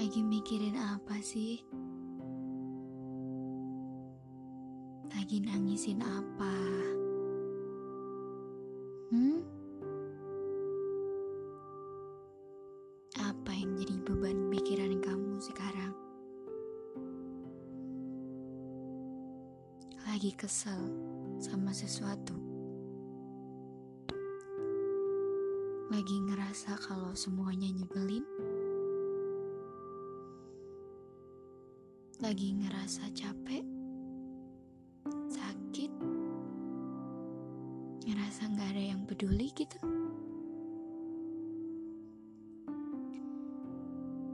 Lagi mikirin apa sih? Lagi nangisin apa? Hmm? Apa yang jadi beban pikiran kamu sekarang? Lagi kesel sama sesuatu? Lagi ngerasa kalau semuanya nyebelin? Lagi ngerasa capek? Sakit? Ngerasa gak ada yang peduli gitu?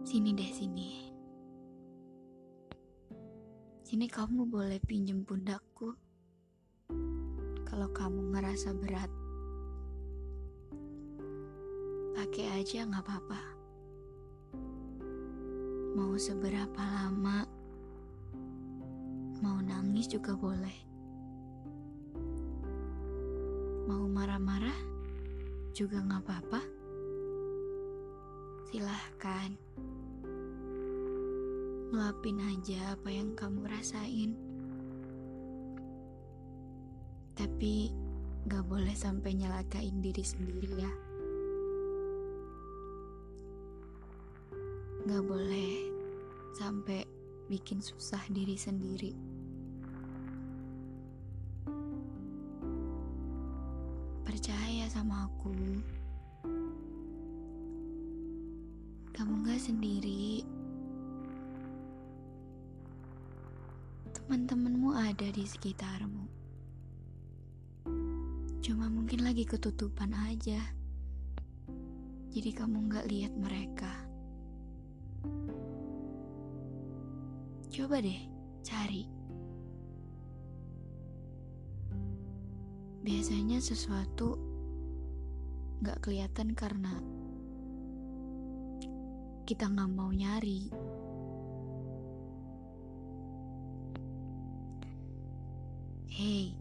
Sini deh sini. Sini kamu boleh pinjem pundakku. Kalau kamu ngerasa berat. Pakai aja gak apa-apa. Mau seberapa lama nangis juga boleh. Mau marah-marah juga nggak apa-apa. Silahkan. Luapin aja apa yang kamu rasain. Tapi gak boleh sampai nyalakain diri sendiri ya. Gak boleh sampai bikin susah diri sendiri. Sama aku. Kamu gak sendiri. Teman-temanmu ada di sekitarmu. Cuma mungkin lagi ketutupan aja. Jadi kamu gak lihat mereka. Coba deh cari. Biasanya sesuatu gak kelihatan karena kita gak mau nyari. Hei,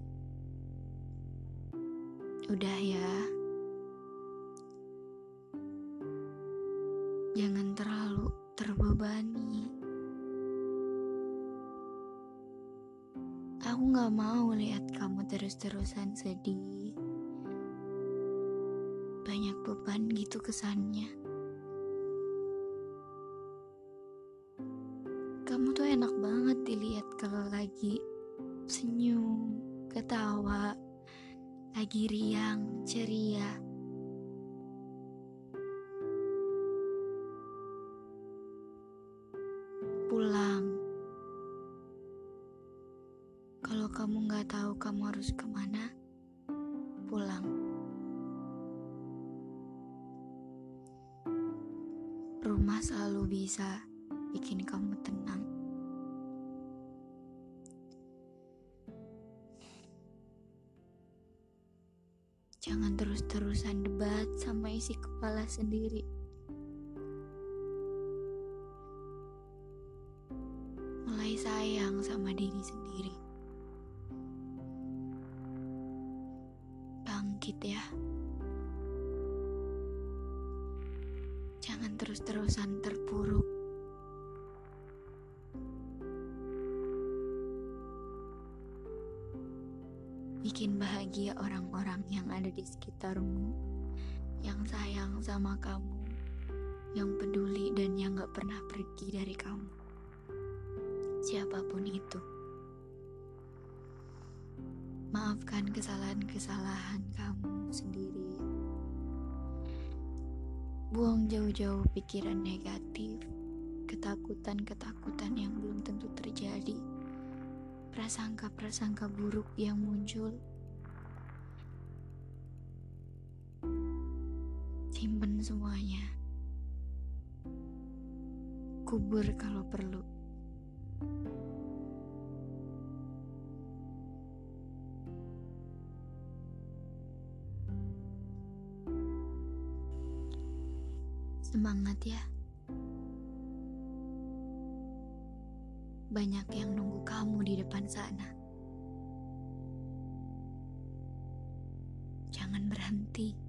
udah ya. Jangan terlalu terbebani. Aku gak mau lihat kamu terus-terusan sedih. Banyak beban gitu kesannya. Kamu tuh enak banget dilihat kalau lagi senyum, ketawa, lagi riang, ceria. Pulang. Kalau kamu nggak tahu kamu harus ke mana, pulang. Rumah selalu bisa bikin kamu tenang. Jangan terus-terusan debat sama isi kepala sendiri. Mulai sayang sama diri sendiri. Bangkit ya. Jangan terus-terusan terpuruk. Bikin bahagia orang-orang yang ada di sekitarmu, yang sayang sama kamu, yang peduli dan yang gak pernah pergi dari kamu. Siapa pun itu. Maafkan kesalahan-kesalahan kamu sendiri. Buang jauh-jauh pikiran negatif, ketakutan-ketakutan yang belum tentu terjadi, prasangka-prasangka buruk yang muncul. Simpen semuanya. Kubur kalau perlu. Semangat ya. Banyak yang nunggu kamu di depan sana. Jangan berhenti.